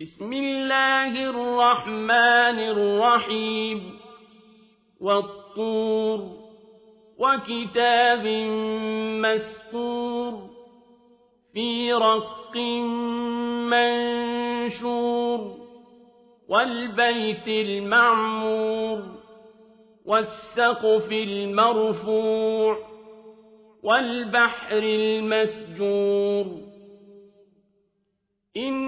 بسم الله الرحمن الرحيم. والطور وكتاب مسطور في رق منشور والبيت المعمور والسقف المرفوع والبحر المسجور. إن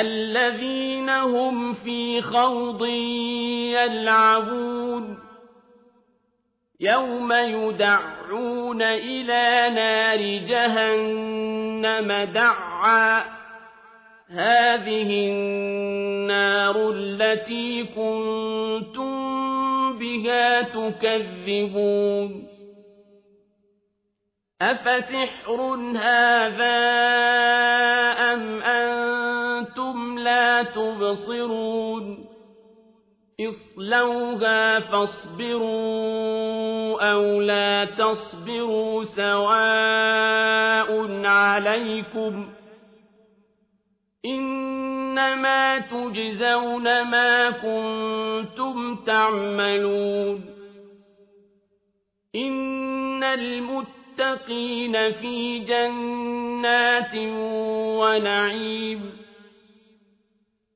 الذين هم في خوض يلعبون. يوم يدعون إلى نار جهنم دعا. هذه النار التي كنتم بها تكذبون. أفسحر هذا أم أنتم لا تبصرون اصلوها فاصبروا أو لا تصبروا سواء عليكم إنما تجزون ما كنتم تعملون إن المتقين في جنات ونعيم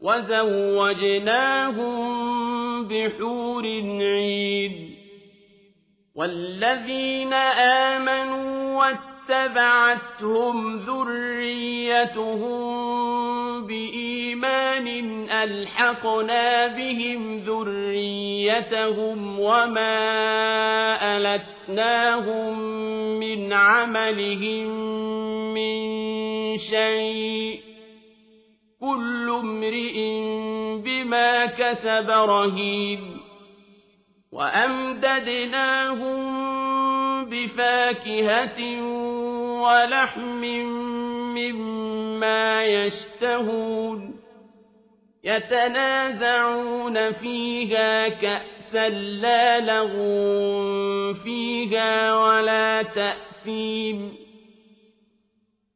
وزوجناهم بحور عين. والذين آمنوا واتبعتهم ذريتهم بإيمان ألحقنا بهم ذريتهم وما ألتناهم من عملهم من شيء. كل امرئ بما كسب رهين وأمددناهم بفاكهة ولحم مما يشتهون يتنازعون فيها كأسا لا لغو فيها ولا تأثيم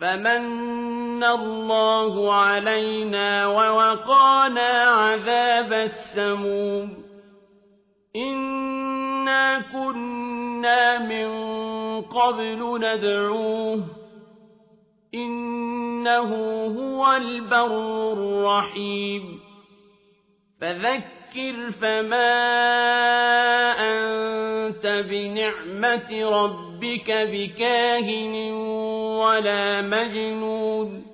فمن الله علينا ووقانا عذاب السموم. إنا كنا من قبل ندعوه. إنه هو البر الرحيم. فذكر فما أنت بنعمة ربك بكاهن ولا مجنون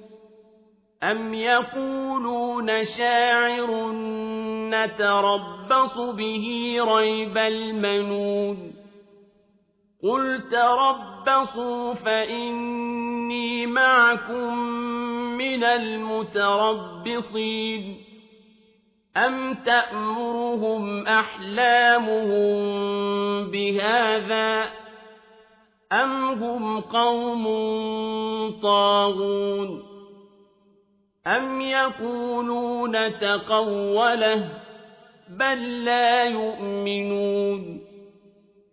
أم يقولون شاعر نتربص به ريب المنون قل تربصوا فإني معكم من المتربصين أم تأمرهم أحلامهم بهذا أم هم قوم طاغون أم يقولون تقوله بل لا يؤمنون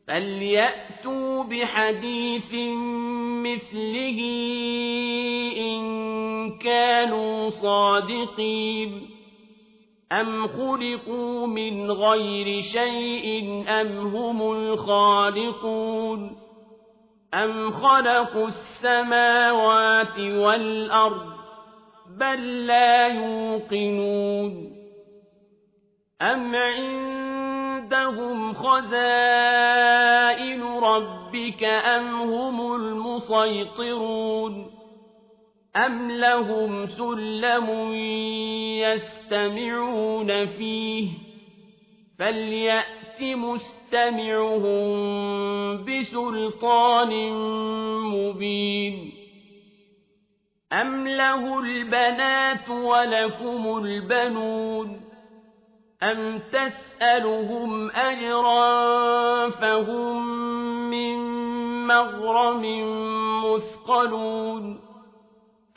فليأتوا بحديث مثله إن كانوا صادقين أم خلقوا من غير شيء أم هم الخالقون أم خلقوا السماوات والأرض بل لا يوقنون أم عندهم خزائن ربك أم هم المسيطرون أم لهم سلم يستمعون فيه فليأت مستمعهم بسلطان مبين أم له البنات ولكم البنون أم تسألهم أجرا فهم من مغرم مثقلون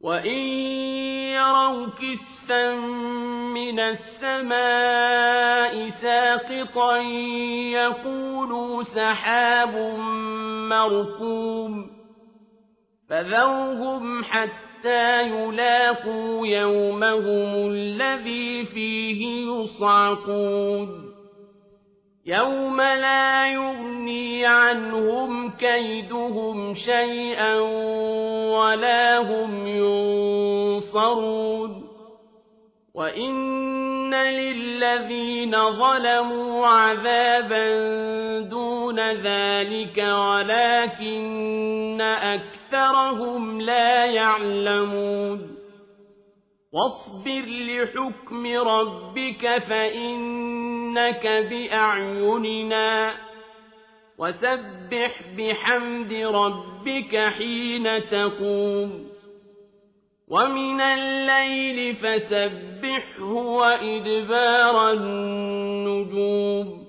وإن يروا كسفا من السماء ساقطا يقولوا سحاب مركوم فذرهم حتى يلاقوا يومهم الذي فيه يصعقون يوم لا يغني عنهم كيدهم شيئا ولا هم ينصرون وإن للذين ظلموا عذابا دون ذلك ولكن أكثرهم لا يعلمون واصبر لحكم ربك فإنك بأعيننا وسبح بحمد ربك حين تقوم ومن الليل فسبحه وإدبار النجوم